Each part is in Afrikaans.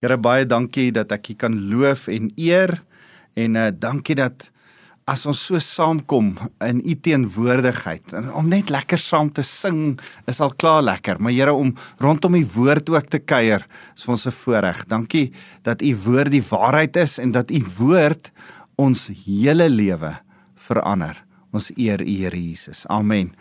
Here baie dankie dat ek U kan loof en eer en uh dankie dat as ons so saamkom in U teenwoordigheid en om net lekker saam te sing is al klaar lekker maar Here om rondom U woord ook te kuier is vir ons 'n voorreg. Dankie dat U woord die waarheid is en dat U woord ons hele lewe verander. Ons eer U Here Jesus. Amen.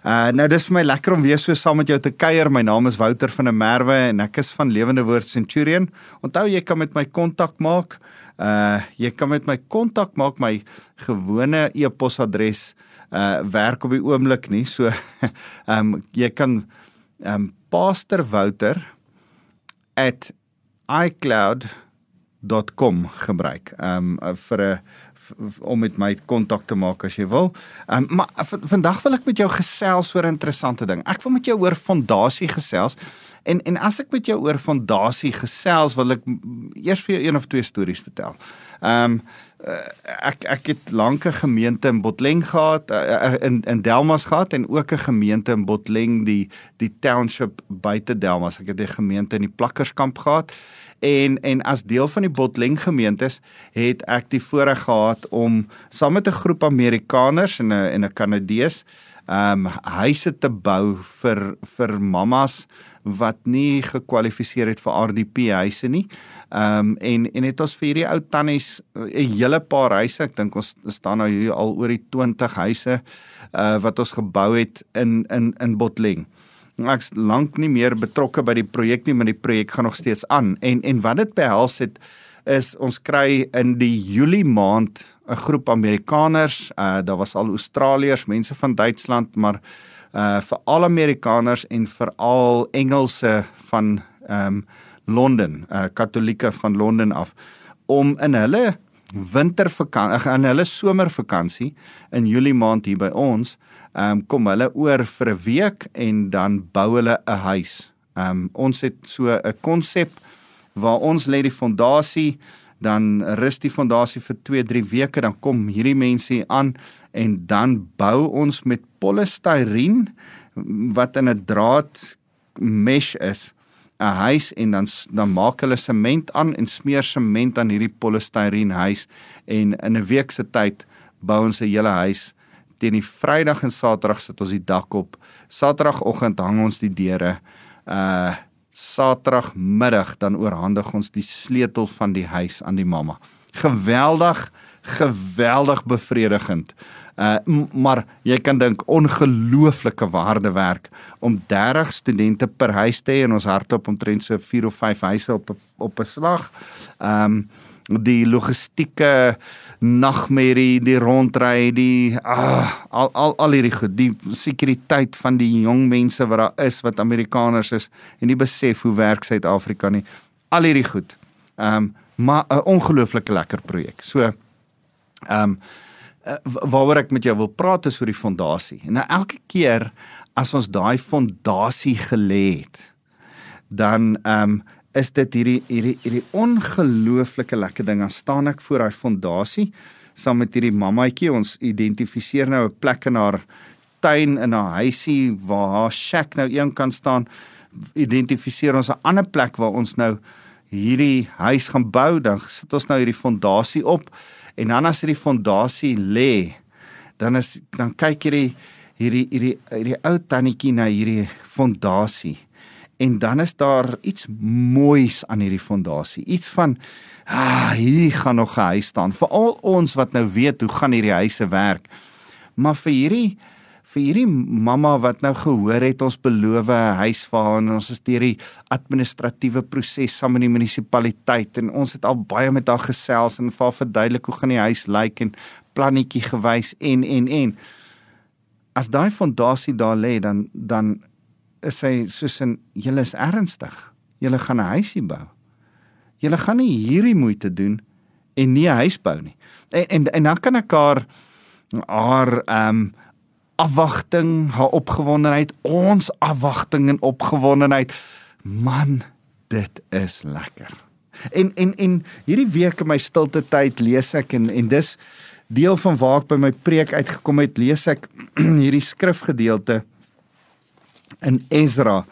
Uh nou dis vir my lekker om weer so saam met jou te kuier. My naam is Wouter van der Merwe en ek is van Lewende Woord Centurion. Onthou jy kan met my kontak maak. Uh jy kan met my kontak maak my gewone e-posadres uh werk op die oomblik nie. So ehm um, jy kan ehm um, Pastor Wouter @icloud.com gebruik. Ehm um, vir 'n om met my kontak te maak as jy wil. Um, maar vandag wil ek met jou gesels oor 'n interessante ding. Ek wil met jou oor fondasie gesels. En en as ek met jou oor fondasie gesels, wil ek eers vir jou een of twee stories vertel. Ehm um, ek ek het lank 'n gemeente in Botleng gehad uh, in in Delmas gehad en ook 'n gemeente in Botleng die die township buite Delmas. Ek het 'n gemeente in die Plakkerskamp gehad en en as deel van die Botleng gemeentes het ek die voorreg gehad om saam met 'n groep Amerikaners en 'n en 'n Kanadees ehm um, huise te bou vir vir mammas wat nie gekwalifiseer het vir RDP huise nie. Ehm um, en en het ons vir hierdie ou tannies 'n hele paar huise, ek dink ons staan nou hier al oor die 20 huise uh wat ons gebou het in in in Botleng ek's lank nie meer betrokke by die projek nie, maar die projek gaan nog steeds aan. En en wat dit behels het is ons kry in die Julie maand 'n groep Amerikaners, uh daar was al Australiërs, mense van Duitsland, maar uh veral Amerikaners en veral Engelse van ehm um, Londen, uh Katolieke van Londen af om in hulle wintervakansie, in hulle somervakansie in Julie maand hier by ons ehm um, kom hulle oor vir 'n week en dan bou hulle 'n huis. Ehm um, ons het so 'n konsep waar ons lê die fondasie, dan rus die fondasie vir 2-3 weke, dan kom hierdie mense hier aan en dan bou ons met polystyreen wat in 'n draad mesh is 'n huis en dan dan maak hulle sement aan en smeer sement aan hierdie polystyreen huis en in 'n week se tyd bou ons 'n hele huis teen die Vrydag en Saterdag sit ons die dak op. Saterdagoggend hang ons die deure. Uh Saterdagmiddag dan oorhandig ons die sleutel van die huis aan die mamma. Geweldig, geweldig bevredigend. Uh maar jy kan dink ongelooflike waardewerk om 30 studente per huis te hê en ons hardloop omtrent so 4 of 5 huise op op 'n slag. Um die logistieke nagmerrie, die rondry, die ah, al al al hierdie goed, die sekuriteit van die jong mense wat daar is wat Amerikaners is en nie besef hoe werk Suid-Afrika nie. Al hierdie goed. Um, maar 'n ongelooflike lekker projek. So ehm um, waaroor ek met jou wil praat is oor die fondasie. En nou elke keer as ons daai fondasie gelê het, dan ehm um, is dit hierdie hierdie hierdie ongelooflike lekker ding. Dan staan ek voor daai fondasie saam met hierdie mammaetjie. Ons identifiseer nou 'n plek in haar tuin in haar huisie waar haar shack nou een kan staan. Identifiseer ons 'n ander plek waar ons nou hierdie huis gaan bou. Dan sit ons nou hierdie fondasie op en dan as hierdie fondasie lê, dan is dan kyk hierdie hierdie hierdie hierdie ou tannetjie na hierdie fondasie en dan is daar iets moois aan hierdie fondasie. Iets van ah, hier gaan nog 'n huis staan. Veral ons wat nou weet hoe gaan hierdie huise werk. Maar vir hierdie vir hierdie mamma wat nou gehoor het ons beloof 'n huis vir haar en ons is deur die administratiewe proses saam met die munisipaliteit en ons het al baie met haar gesels en vir haar verduidelik hoe gaan die huis lyk en plannetjie gewys en en en as daai fondasie daar lê dan dan is hy soos in julle is ernstig. Julle gaan 'n huisie bou. Julle gaan nie hierdie moeite doen en nie 'n huis bou nie. En en, en dan kan ek haar haar ehm um, afwagting, haar opgewondenheid, ons afwagting en opgewondenheid. Man, dit is lekker. En en en hierdie week in my stilte tyd lees ek en en dis deel van waar ek by my preek uitgekom het, lees ek hierdie skrifgedeelte in Ezra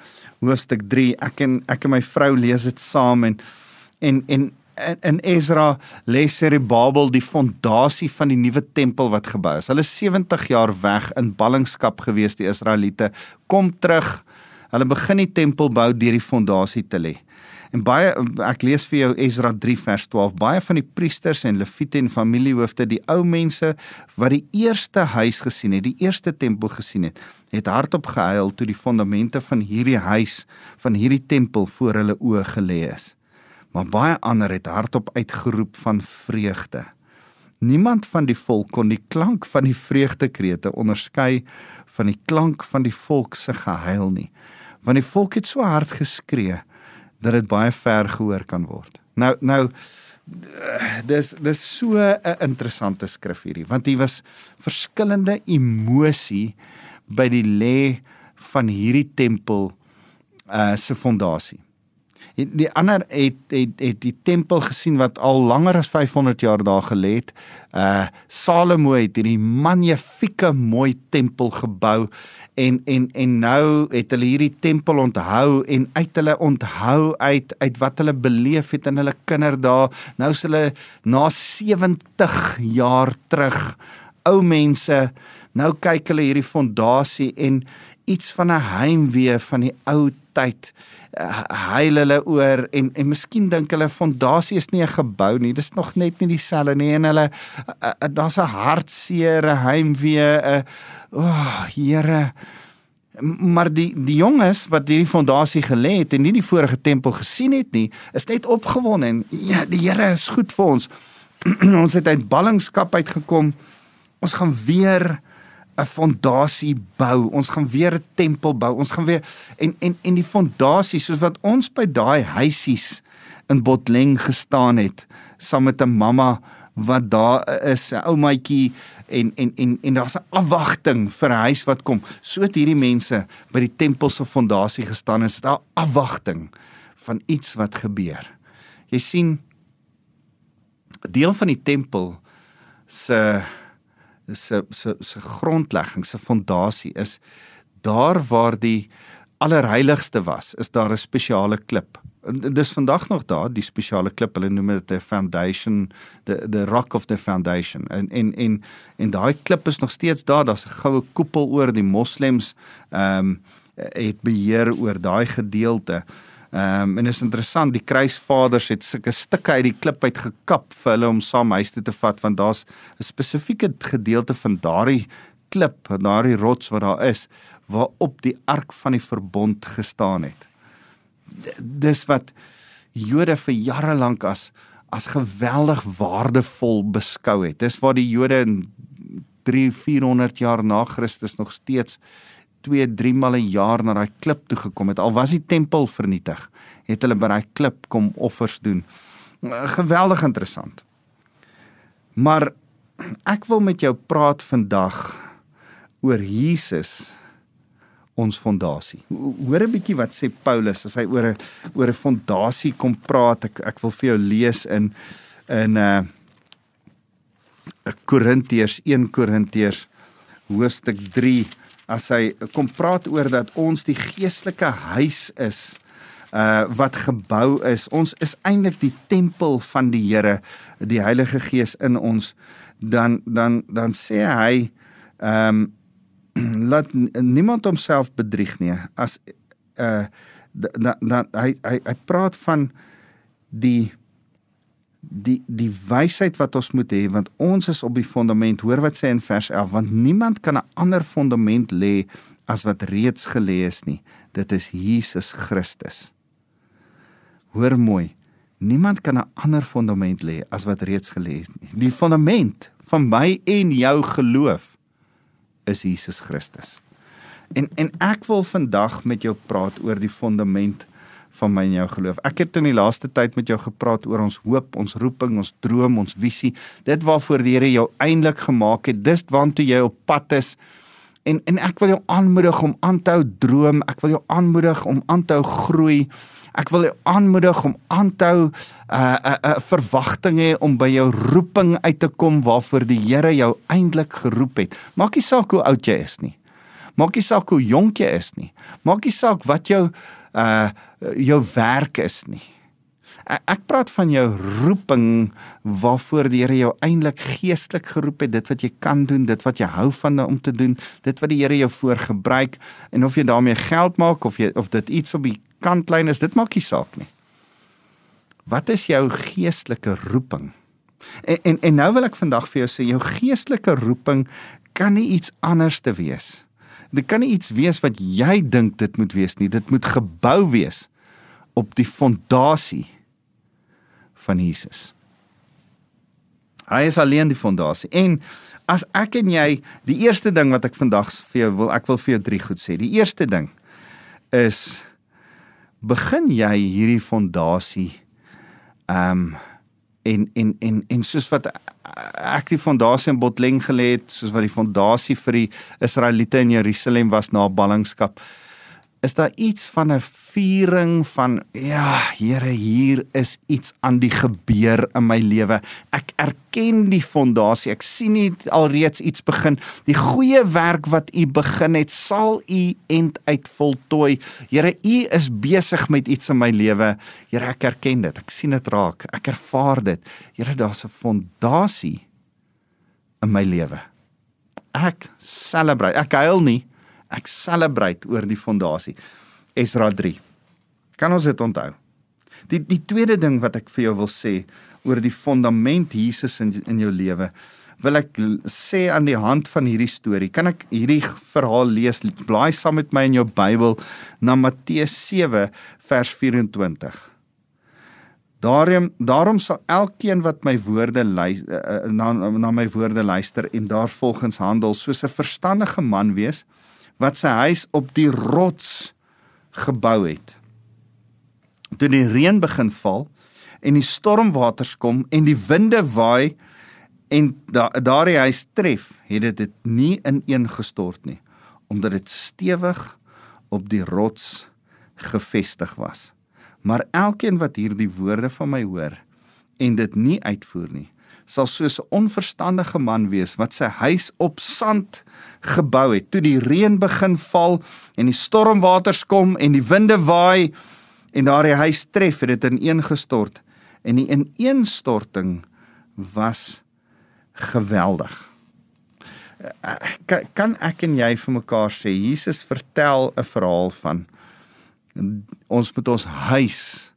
hoofstuk 3. Ek en ek en my vrou lees dit saam en En en in Ezra lê Serubabel die fondasie van die nuwe tempel wat gebou is. Hulle 70 jaar weg in ballingskap gewees die Israeliete. Kom terug. Hulle begin die tempel bou deur die fondasie te lê. En baie ek lees vir jou Ezra 3 vers 12. Baie van die priesters en leviete en familiehoofde, die ou mense wat die eerste huis gesien het, die eerste tempel gesien het, het hardop gehuil toe die fondamente van hierdie huis, van hierdie tempel voor hulle oë gelê is maar baie ander het hardop uitgeroep van vreugde. Niemand van die volk kon die klank van die vreugdekrete onderskei van die klank van die volk se gehuil nie, want die volk het so hard geskree dat dit baie ver gehoor kan word. Nou nou dis dis so 'n interessante skrif hierdie, want hier was verskillende emosie by die lê van hierdie tempel uh se fondasie die ander het het het die tempel gesien wat al langer as 500 jaar daar gelê het. Uh Salomo het hierdie magnifieke mooi tempel gebou en en en nou het hulle hierdie tempel onthou en uit hulle onthou uit uit wat hulle beleef het in hulle kinderdae. Nou is hulle na 70 jaar terug ou mense. Nou kyk hulle hierdie fondasie en iets van 'n heimwee van die ou tyd huil hulle oor en en miskien dink hulle fondasie is nie 'n gebou nie. Dis nog net nie dieselfde nie en hulle daar's 'n hartseer heimwee 'n o oh, Here. Maar die die jonges wat hierdie fondasie gelê het en nie die vorige tempel gesien het nie is net opgewonde en ja die Here is goed vir ons. Ons het uit ballingskap uitgekom. Ons gaan weer 'n fondasie bou. Ons gaan weer 'n tempel bou. Ons gaan weer en en en die fondasie soos wat ons by daai huisies in Botleng gestaan het saam met 'n mamma wat daar is, 'n ou maatjie en en en en daar's 'n afwagting vir 'n huis wat kom. So het hierdie mense by die tempel se fondasie gestaan en is daar afwagting van iets wat gebeur. Jy sien deel van die tempel se se se se grondlegging, se fondasie is daar waar die allerheiligste was, is daar 'n spesiale klip. En dis vandag nog daar, die spesiale klip, hulle noem dit 'n foundation, the the rock of the foundation. En en en en daai klip is nog steeds daar, daar's 'n goue koepel oor die moslems ehm um, het beheer oor daai gedeelte. Ehm um, en is interessant, die kruisvaders het sulke stukke uit die klip uit gekap vir hulle om saam huis toe te vat want daar's 'n spesifieke gedeelte van daardie klip, daardie rots wat daar is, waarop die ark van die verbond gestaan het. Dis wat Jode vir jare lank as as geweldig waardevol beskou het. Dis waar die Jode in 3 400 jaar na Christus nog steeds 2, 3 maal 'n jaar na daai klip toe gekom het. Al was die tempel vernietig, het hulle by daai klip kom offers doen. Geweldig interessant. Maar ek wil met jou praat vandag oor Jesus ons fondasie. Hoor 'n bietjie wat sê Paulus as hy oor 'n oor 'n fondasie kom praat. Ek ek wil vir jou lees in in uh, Korintiërs 1 Korintiërs hoofstuk 3 as hy kom praat oor dat ons die geestelike huis is uh wat gebou is. Ons is eintlik die tempel van die Here, die Heilige Gees in ons. Dan dan dan sê hy ehm um, laat niemand homself bedrieg nie. As uh dan dan hy hy hy praat van die die die wysheid wat ons moet hê want ons is op die fondament hoor wat sê in vers 11 want niemand kan 'n ander fondament lê as wat reeds gelê is nie. Dit is Jesus Christus. Hoor mooi niemand kan 'n ander fondament lê as wat reeds gelê is nie. Die fondament van my en jou geloof is Jesus Christus. En en ek wil vandag met jou praat oor die fondament van my en jou geloof. Ek het in die laaste tyd met jou gepraat oor ons hoop, ons roeping, ons droom, ons visie. Dit waarvoor die Here jou eintlik gemaak het. Dis waantoe jy op pad is. En en ek wil jou aanmoedig om aan te hou droom. Ek wil jou aanmoedig om aan te hou groei. Ek wil jou aanmoedig om aan te hou 'n uh, 'n uh, uh, verwagting hê om by jou roeping uit te kom waarvoor die Here jou eintlik geroep het. Maak nie saak hoe oud jy is nie. Maak nie saak hoe jonk jy is nie. Maak nie saak wat jou uh jou werk is nie. Ek, praat van jou roeping waarvoor die Here jou eintlik geestelik geroep het, dit wat jy kan doen, dit wat jy hou van om te doen, dit wat die Here jou voor gebruik en of jy daarmee geld maak of jy of dit iets op die kantlyn is, dit maak nie saak nie. Wat is jou geestelike roeping? En, en en nou wil ek vandag vir jou sê jou geestelike roeping kan nie iets anders te wees. Dit kan nie iets wees wat jy dink dit moet wees nie. Dit moet gebou wees op die fondasie van Jesus. Hy is alleen die fondasie. En as ek en jy die eerste ding wat ek vandag vir jou wil, ek wil vir jou drie goed sê. Die eerste ding is begin jy hierdie fondasie ehm um, en en en en soos wat ek die fondasie in Botleng gelê het, soos wat die fondasie vir die Israeliete in Jerusalem was na ballingskap is daar iets van 'n viering van ja, Here, hier is iets aan die gebeur in my lewe. Ek erken die fondasie. Ek sien dit alreeds iets begin. Die goeie werk wat U begin het, sal U end uit voltooi. Here, U is besig met iets in my lewe. Here, ek erken dit. Ek sien dit raak. Ek ervaar dit. Here, daar's 'n fondasie in my lewe. Ek celebrate. Ek huil nie Ek celebrate oor die fondasie. Esra 3. Kan ons dit onthou? Die die tweede ding wat ek vir jou wil sê oor die fondament Jesus in in jou lewe wil ek sê aan die hand van hierdie storie. Kan ek hierdie verhaal lees? Blaai saam met my in jou Bybel na Matteus 7 vers 24. Daarom daarom sal elkeen wat my woorde luister eh, eh, na na my woorde luister en daarvolgens handel soos 'n verstandige man wees wat sy huis op die rots gebou het. Toe die reën begin val en die stormwaters kom en die winde waai en da, daardie huis tref, het dit dit nie ineengestort nie, omdat dit stewig op die rots gefestig was. Maar elkeen wat hierdie woorde van my hoor en dit nie uitvoer nie, sal soos 'n onverstandige man wees wat sy huis op sand gebou het. Toe die reën begin val en die stormwaters kom en die winde waai en daardie huis tref, het dit ineengestort en die ineenstorting was geweldig. Kan ek en jy vir mekaar sê Jesus vertel 'n verhaal van ons moet ons huis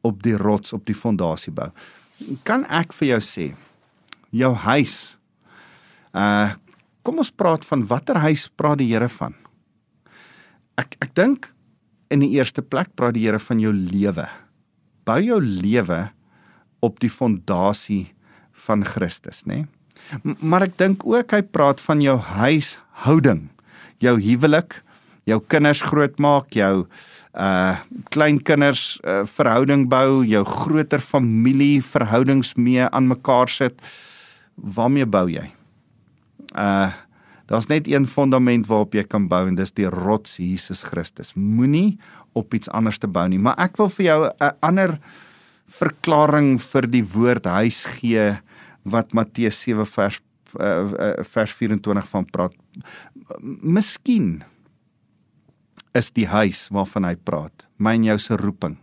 op die rots op die fondasie bou. Kan ek vir jou sê jou huis uh kom ons praat van watter huis praat die Here van? Ek ek dink in die eerste plek praat die Here van jou lewe. Bou jou lewe op die fondasie van Christus, nê? Nee? Maar ek dink ook hy praat van jou huishouding, jou huwelik, jou kinders grootmaak, jou uh kleinkinders uh, verhouding bou, jou groter familie verhoudings mee aan mekaar sit. Waarmee bou jy? uh daar's net een fondament waarop jy kan bou en dis die rots Jesus Christus. Moenie op iets anders te bou nie, maar ek wil vir jou 'n ander verklaring vir die woord huis gee wat Matteus 7 vers uh, vers 24 van praat. Miskien is die huis waarvan hy praat, myn jou se roeping,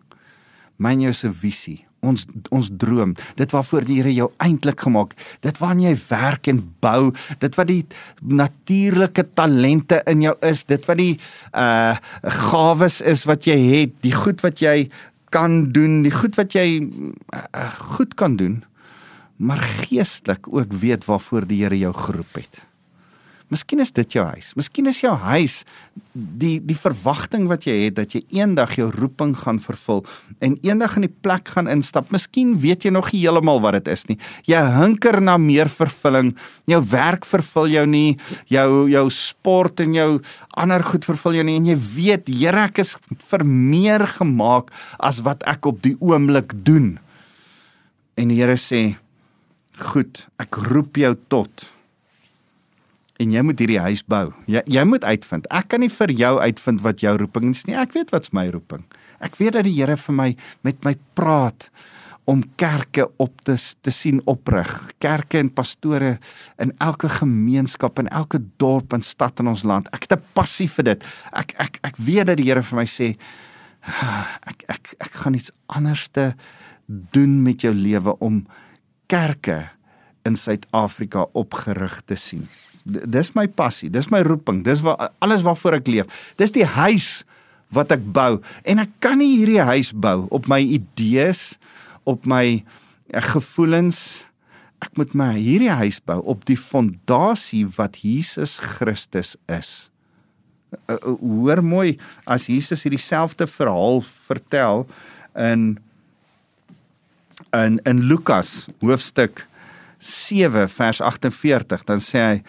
myn jou se visie ons ons droom, dit waarvoor die Here jou eintlik gemaak, dit waarna jy werk en bou, dit wat die natuurlike talente in jou is, dit wat die uh gawes is wat jy het, die goed wat jy kan doen, die goed wat jy uh, goed kan doen, maar geestelik ook weet waarvoor die Here jou geroep het. Miskien is dit jou huis. Miskien is jou huis die die verwagting wat jy het dat jy eendag jou roeping gaan vervul en eendag in die plek gaan instap. Miskien weet jy nog nie heeltemal wat dit is nie. Jy hunker na meer vervulling. Jou werk vervul jou nie, jou jou sport en jou ander goed vervul jou nie en jy weet Here ek is vir meer gemaak as wat ek op die oomblik doen. En die Here sê: "Goed, ek roep jou tot en jy moet hierdie huis bou. Jy jy moet uitvind. Ek kan nie vir jou uitvind wat jou roeping is nie. Ek weet wat's my roeping. Ek weet dat die Here vir my met my praat om kerke op te te sien oprig. Kerke en pastore in elke gemeenskap en elke dorp en stad in ons land. Ek het 'n passie vir dit. Ek ek ek weet dat die Here vir my sê ah, ek ek ek gaan iets anderste doen met jou lewe om kerke in Suid-Afrika opgerig te sien. Dis my passie, dis my roeping, dis wat alles waarvoor ek leef. Dis die huis wat ek bou en ek kan nie hierdie huis bou op my idees, op my uh, gevoelens. Ek moet my hierdie huis bou op die fondasie wat Jesus Christus is. Uh, uh, hoor mooi as Jesus hierdie selfde verhaal vertel in in in Lukas hoofstuk 7 vers 48 dan sê hy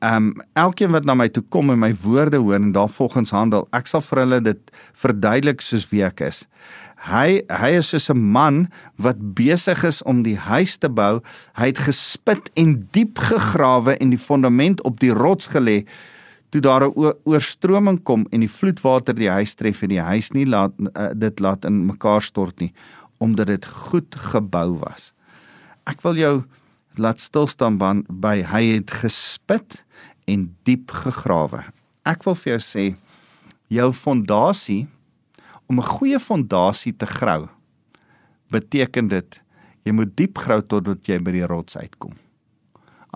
ehm um, elkeen wat na my toe kom en my woorde hoor en daarvolgens handel ek sal vir hulle dit verduidelik soos wie ek is. Hy hy is soos 'n man wat besig is om die huis te bou. Hy het gespit en diep gegrawe en die fondament op die rots gelê. Toe daar 'n oorstroming kom en die vloedwater die huis tref en die huis nie laat uh, dit laat in mekaar stort nie omdat dit goed gebou was. Ek wil jou laat stil staan by hy het gespit en diep gegrawe. Ek wil vir jou sê jou fondasie om 'n goeie fondasie te grou beteken dit jy moet diep grou totdat jy by die rots uitkom.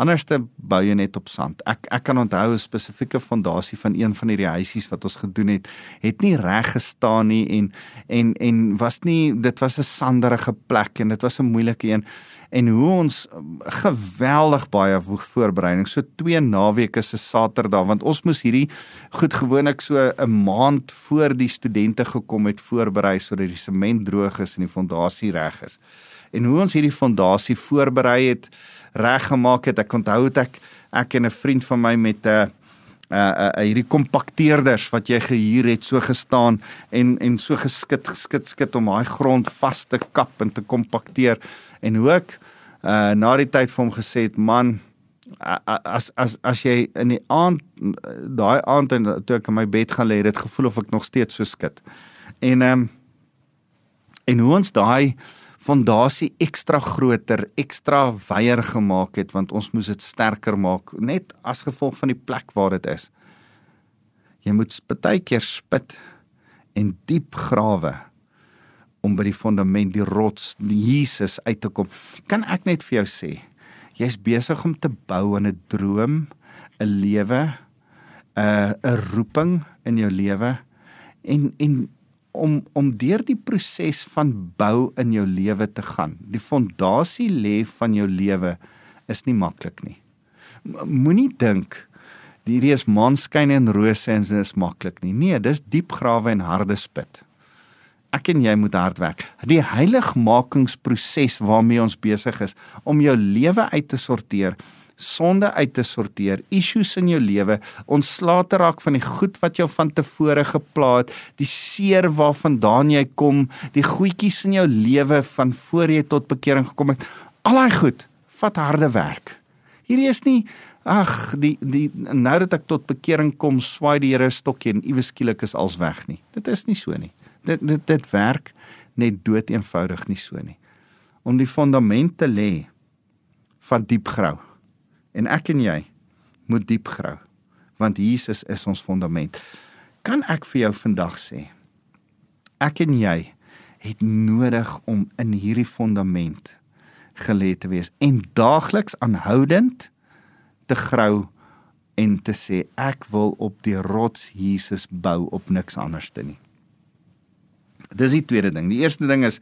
Anderste bou jy net op sand. Ek ek kan onthou 'n spesifieke fondasie van een van hierdie huisies wat ons gedoen het, het nie reg gestaan nie en en en was nie dit was 'n sanderige plek en dit was 'n moeilike een en hoe ons um, geweldig baie voorbereiding so twee naweke se Saterdag want ons moes hierdie goed gewoonlik so 'n maand voor die studente gekom het voorberei sodat die sement droog is en die fondasie reg is. En hoe ons hierdie fondasie voorberei het, reggemaak het, ek onthou dit ek ek en 'n vriend van my met 'n uh, uh, uh, uh, hierdie kompakteerders wat jy gehuur het so gestaan en en so geskit geskit skit om daai grond vas te kap en te kompakteer en hoe ek uh, na die tyd vir hom gesê het man as as as jy in die aand daai aand en toe ek in my bed gaan lê het dit gevoel of ek nog steeds so skit en ehm um, en hoe ons daai fondasie ekstra groter, ekstra wyer gemaak het want ons moes dit sterker maak net as gevolg van die plek waar dit is. Jy moet baie keer spit en diep grawe om by die fondament, die rots, die Jesus uit te kom. Kan ek net vir jou sê, jy's besig om te bou aan 'n droom, 'n lewe, 'n 'n roeping in jou lewe en en om om deur die proses van bou in jou lewe te gaan. Die fondasie lê van jou lewe is nie maklik nie. Moenie dink hierdie is maanskyn en rose en dit is maklik nie. Nee, dis diep grawe en harde spit. Ek en jy moet hard werk. Die heiligmakingsproses waarmee ons besig is om jou lewe uit te sorteer sonde uit te sorteer, issues in jou lewe, ontslae te raak van die goed wat jou van tevore gepla het, die seer waarvandaan jy kom, die goedjies in jou lewe van voor jy tot bekering gekom het. Al daai goed vat harde werk. Hierdie is nie ag die die nou dat ek tot bekering kom, swaai die Here 'n stokkie en iewes skielik is alles weg nie. Dit is nie so nie. Dit dit dit werk net dood eenvoudig nie so nie. Om die fondament te lê van diep grou en ek en jy moet diep grou want Jesus is ons fondament. Kan ek vir jou vandag sê ek en jy het nodig om in hierdie fondament gelê te wees en daagliks aanhoudend te grou en te sê ek wil op die rots Jesus bou op niks anders te nie. Dis die tweede ding. Die eerste ding is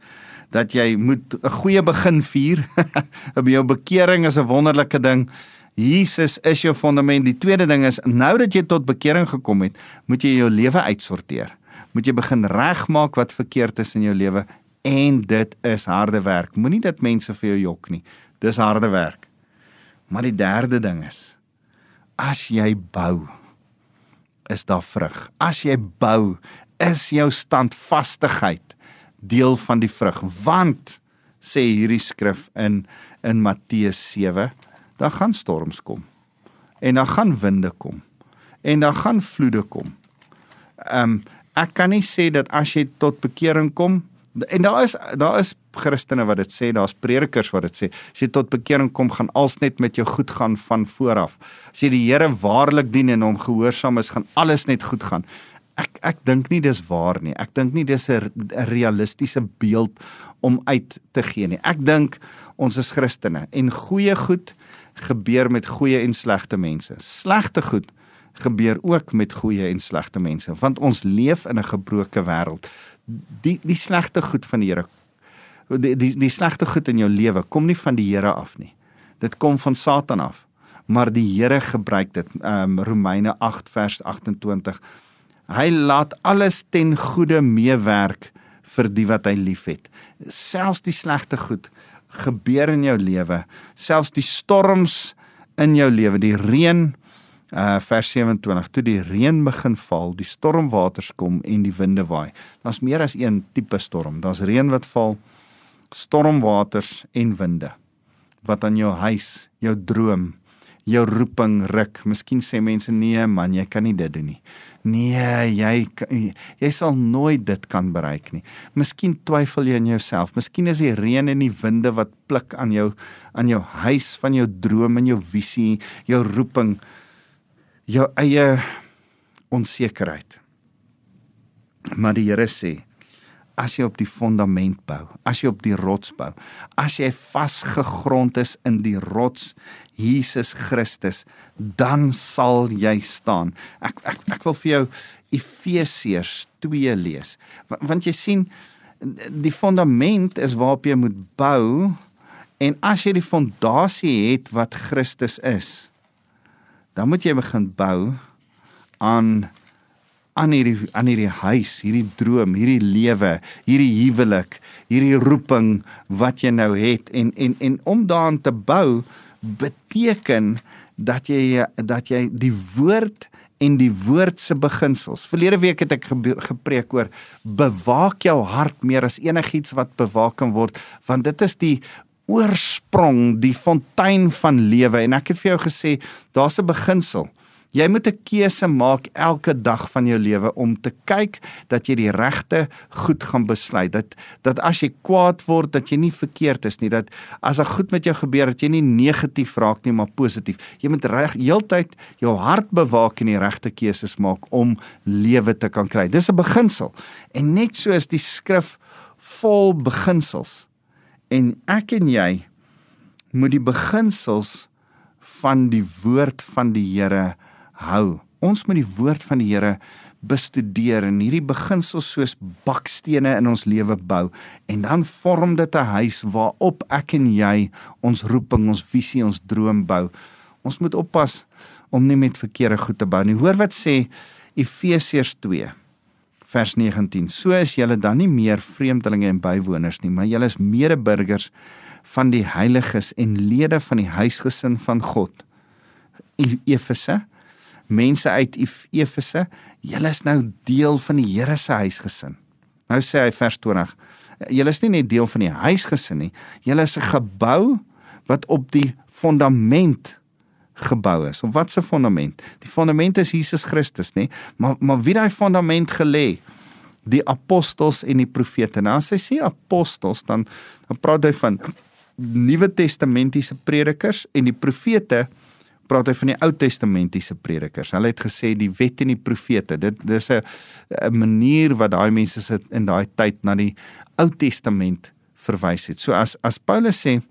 dat jy moet 'n goeie begin vier. By jou bekering is 'n wonderlike ding. Jesus is jou fondament. Die tweede ding is nou dat jy tot bekering gekom het, moet jy jou lewe uitsorteer. Moet jy begin regmaak wat verkeerd is in jou lewe en dit is harde werk. Moenie dit mense vir jou jok nie. Dis harde werk. Maar die derde ding is as jy bou is daar vrug. As jy bou is jou standvastigheid deel van die vrug want sê hierdie skrif in in Matteus dan gaan storms kom. En dan gaan winde kom. En dan gaan vloede kom. Ehm um, ek kan nie sê dat as jy tot bekering kom en daar is daar is Christene wat dit sê, daar's predikers wat dit sê. As jy tot bekering kom, gaan alles net met jou goed gaan van vooraf. As jy die Here waarlik dien en hom gehoorsaam is, gaan alles net goed gaan. Ek ek dink nie dis waar nie. Ek dink nie dis 'n realistiese beeld om uit te gee nie. Ek dink ons is Christene en goeie goed gebeur met goeie en slegte mense. Slegte goed gebeur ook met goeie en slegte mense want ons leef in 'n gebroke wêreld. Die die slegte goed van die Here die die, die slegte goed in jou lewe kom nie van die Here af nie. Dit kom van Satan af. Maar die Here gebruik dit. Ehm um, Romeine 8 vers 28. Hy laat alles ten goeie meewerk vir die wat hy liefhet. Selfs die slegte goed gebeur in jou lewe, selfs die storms in jou lewe, die reën uh vers 27 toe die reën begin val, die stormwaters kom en die winde waai. Daar's meer as een tipe storm. Daar's reën wat val, stormwaters en winde wat aan jou huis, jou droom, jou roeping ruk. Miskien sê mense nee man, jy kan nie dit doen nie. Nee, jy jy sal nooit dit kan bereik nie. Miskien twyfel jy in jouself. Miskien is die reën en die winde wat pluk aan jou aan jou huis van jou droom en jou visie, jou roeping, jou eie onsekerheid. Maar die Here sê, as jy op die fondament bou, as jy op die rots bou, as jy vasgegrond is in die rots Jesus Christus, dan sal jy staan. Ek ek ek wil vir jou Efesiërs 2 lees. Want, jy sien die fondament is waarop jy moet bou en as jy die fondasie het wat Christus is, dan moet jy begin bou aan aan hierdie aan hierdie huis, hierdie droom, hierdie lewe, hierdie huwelik, hierdie roeping wat jy nou het en en en om daaraan te bou beteken dat jy dat jy die woord en die woord se beginsels. Verlede week het ek gepreek oor bewaak jou hart meer as enigiets wat bewaak kan word, want dit is die oorsprong, die fontein van lewe en ek het vir jou gesê daar's 'n beginsel. Jy moet 'n keuse maak elke dag van jou lewe om te kyk dat jy die regte goed gaan besluit. Dat dat as jy kwaad word, dat jy nie verkeerd is nie. Dat as daar goed met jou gebeur, dat jy nie negatief raak nie, maar positief. Jy moet reg heeltyd jou hart bewaak en die regte keuses maak om lewe te kan kry. Dis 'n beginsel. En net so is die skrif vol beginsels. En ek en jy moet die beginsels van die woord van die Here hou. Ons moet die woord van die Here bestudeer en hierdie beginsels soos bakstene in ons lewe bou en dan vorm dit 'n huis waarop ek en jy ons roeping, ons visie, ons droom bou. Ons moet oppas om nie met verkeerde goed te bou nie. Hoor wat sê Efesiërs 2 vers 19. So is julle dan nie meer vreemdelinge en bywoners nie, maar julle is medeburgers van die heiliges en lede van die huisgesin van God. Efese mense uit Efese, julle is nou deel van die Here se huisgesin. Nou sê hy vers 20, julle is nie net deel van die huisgesin nie, julle is 'n gebou wat op die fondament gebou is. Of wat se fondament? Die fondament is Jesus Christus, nê? Maar maar wie daai fondament gelê? Die apostels en die profete. Nou as hy sê apostels, dan dan praat hy van Nuwe Testamentiese predikers en die profete praat hy van die Ou Testamentiese predikers. Hulle het gesê die wet en die profete. Dit dis 'n 'n manier wat daai mense sit in daai tyd na die Ou Testament verwys het. So as as Paulus sê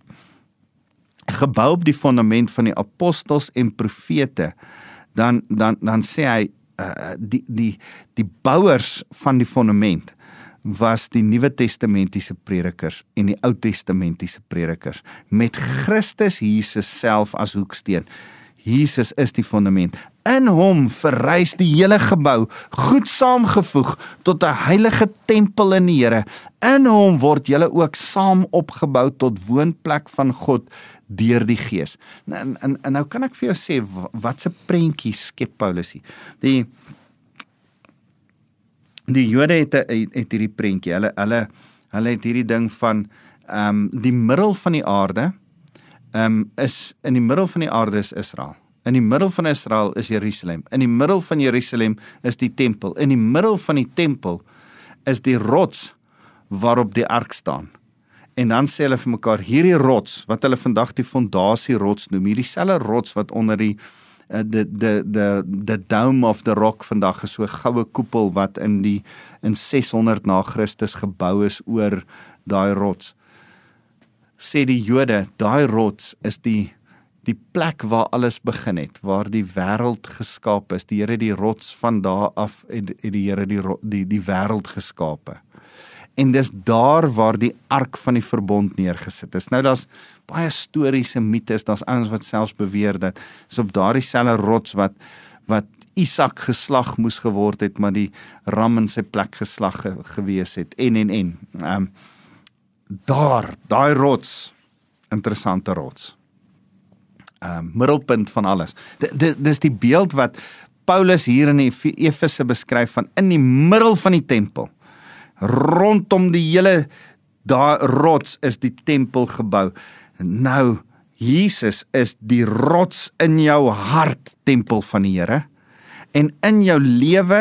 gebou op die fondament van die apostels en profete, dan dan dan sê hy uh, die die die bouers van die fondament was die Nuwe Testamentiese predikers en die Ou Testamentiese predikers met Christus Jesus self as hoeksteen. Jesus is die fondament. In hom verrys die hele gebou, goed saamgevoeg tot 'n heilige tempel in die Here. In hom word julle ook saam opgebou tot woonplek van God deur die Gees. En, en, en nou kan ek vir jou sê wat 'n prentjie skep Paulus hier. Die die Jode het het hierdie prentjie. Hulle hulle hulle het hierdie ding van ehm um, die middel van die aarde um, is in die middel van die aarde is Israel. In die middel van Israel is Jerusalem. In die middel van Jerusalem is die tempel. In die middel van die tempel is die rots waarop die ark staan. En dan sê hulle vir mekaar hierdie rots wat hulle vandag die fondasie rots noem, hierdie selfe rots wat onder die uh, the the the the dome of the rock vandag is so 'n goue koepel wat in die in 600 na Christus gebou is oor daai rots. Sê die Jode, daai rots is die die plek waar alles begin het, waar die wêreld geskaap is. Die Here het die rots van daar af het, het die Here die die die wêreld geskape. En dis daar waar die ark van die verbond neergesit is. Nou daar's baie historiese mites, daar's ouens wat selfs beweer dat is op daardie selfe rots wat wat Isak geslag moes geword het, maar die ram in sy plek geslag ge, gewees het en en en. Ehm um, daar, daai rots, interessante rots. Ehm um, middelpunt van alles. Dis dis die beeld wat Paulus hier in Efese beskryf van in die middel van die tempel. Rondom die hele daai rots is die tempel gebou. Nou Jesus is die rots in jou hart tempel van die Here en in jou lewe,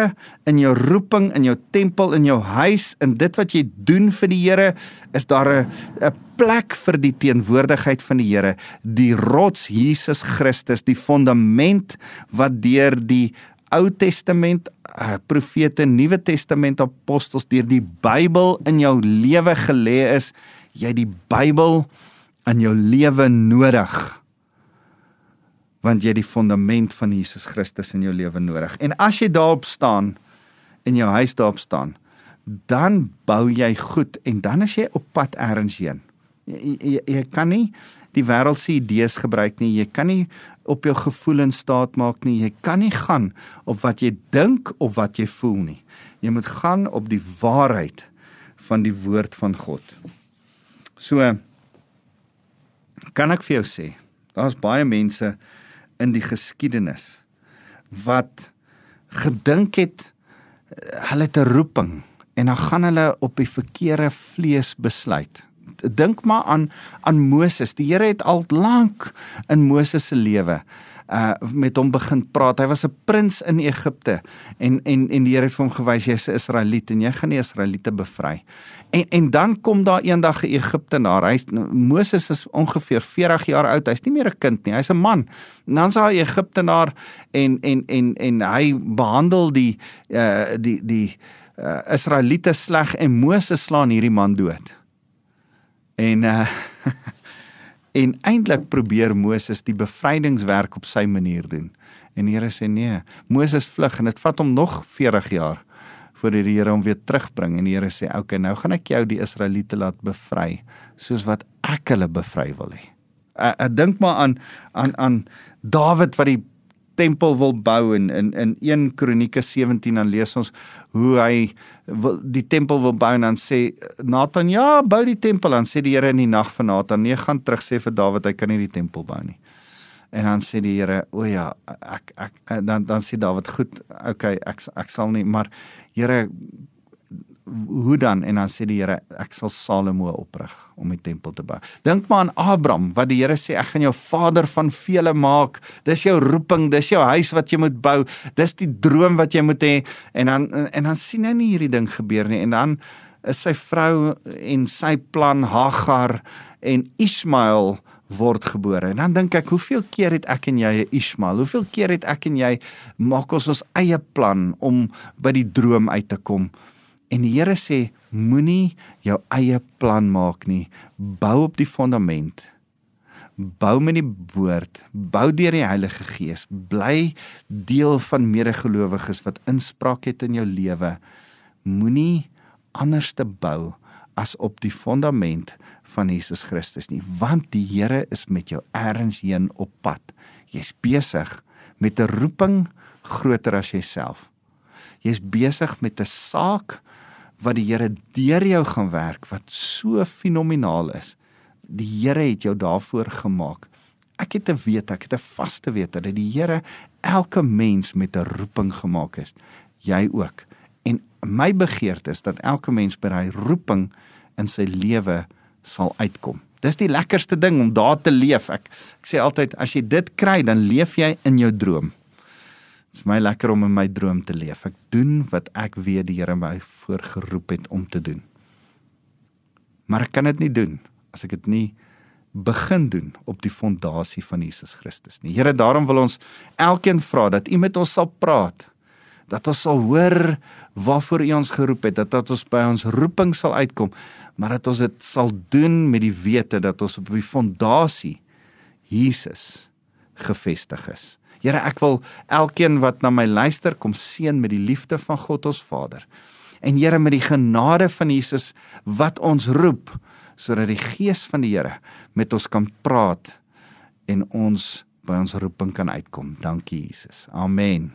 in jou roeping, in jou tempel, in jou huis, in dit wat jy doen vir die Here, is daar 'n 'n plek vir die teenwoordigheid van die Here, die rots Jesus Christus, die fondament wat deur die Ou Testament uh, profete, Nuwe Testament apostels deur die Bybel in jou lewe gelê is, jy die Bybel in jou lewe nodig want jy het die fondament van Jesus Christus in jou lewe nodig. En as jy daarop staan in jou huis daarop staan, dan bou jy goed en dan is jy op pad elders heen. Jy, jy, jy kan nie die wêreld se idees gebruik nie. Jy kan nie op jou gevoelens staat maak nie. Jy kan nie gaan op wat jy dink of wat jy voel nie. Jy moet gaan op die waarheid van die woord van God. So kan ek vir jou sê, daar's baie mense in die geskiedenis wat gedink het hulle het 'n roeping en dan gaan hulle op die verkeerde vlees besluit. Dink maar aan aan Moses. Die Here het al lank in Moses se lewe uh met hom begin praat. Hy was 'n prins in Egipte en en en die Here het vir hom gewys jy's 'n Israeliet en jy gaan die Israeliete bevry. En en dan kom daar eendag 'n Egiptenaar. Hy's Moses is ongeveer 40 jaar oud. Hy's nie meer 'n kind nie. Hy's 'n man. En dan sal hy Egiptenaar en en en en hy behandel die uh die die uh Israeliete sleg en Moses slaan hierdie man dood. En uh en eintlik probeer Moses die bevrydingswerk op sy manier doen. En die Here sê nee, Moses vlug en dit vat hom nog 40 jaar voor die Here om weer terugbring en die Here sê, "Oké, okay, nou gaan ek jou die Israeliete laat bevry soos wat ek hulle bevry wil hê." Ek, ek dink maar aan aan aan Dawid wat die tempel wil bou en in in 1 Kronieke 17 dan lees ons hoe hy wil, die tempel wil bou en dan sê Nathan, "Ja, bou die tempel." Dan sê die Here in die nag van Nathan, "Nee, gaan terug sê vir Dawid hy kan nie die tempel bou nie." En dan sê die Here, "O ja, ek ek dan dan sê Dawid, "Goed, okay, ek ek sal nie, maar Here hoe dan en dan sê die Here ek sal Salomo oprig om die tempel te bou. Dink maar aan Abraham wat die Here sê ek gaan jou vader van vele maak. Dis jou roeping, dis jou huis wat jy moet bou. Dis die droom wat jy moet hê en dan en dan sien hy nie hierdie ding gebeur nie en dan is sy vrou en sy plan Hagar en Ismael word gebore. En dan dink ek, hoeveel keer het ek en jy 'n Ismael? Hoeveel keer het ek en jy maak ons ons eie plan om by die droom uit te kom? En die Here sê, moenie jou eie plan maak nie. Bou op die fondament. Bou met die woord, bou deur die Heilige Gees. Bly deel van medegelowiges wat inspraak het in jou lewe. Moenie anders te bou as op die fondament van Jesus Christus nie, want die Here is met jou ergens heen op pad. Jy's besig met 'n roeping groter as jouself. Jy's besig met 'n saak wat die Here deur jou gaan werk wat so fenomenaal is. Die Here het jou daarvoor gemaak. Ek het te weet, ek het 'n vaste wete dat die Here elke mens met 'n roeping gemaak het. Jy ook. En my begeerte is dat elke mens by daai roeping in sy lewe sal uitkom. Dis die lekkerste ding om daar te leef. Ek, ek sê altyd as jy dit kry, dan leef jy in jou droom. Dit is my lekker om in my droom te leef. Ek doen wat ek weet die Here my voorgeroep het om te doen. Maar ek kan dit nie doen as ek dit nie begin doen op die fondasie van Jesus Christus nie. Here, daarom wil ons elkeen vra dat U met ons sal praat. Dat ons sal hoor waarvoor U ons geroep het, dat, dat ons by ons roeping sal uitkom, maar dat ons dit sal doen met die wete dat ons op die fondasie Jesus gefestig is. Here, ek wil elkeen wat na my luister kom seën met die liefde van God ons Vader. En Here met die genade van Jesus wat ons roep sodat die gees van die Here met ons kan praat en ons by ons roeping kan uitkom. Dankie Jesus. Amen.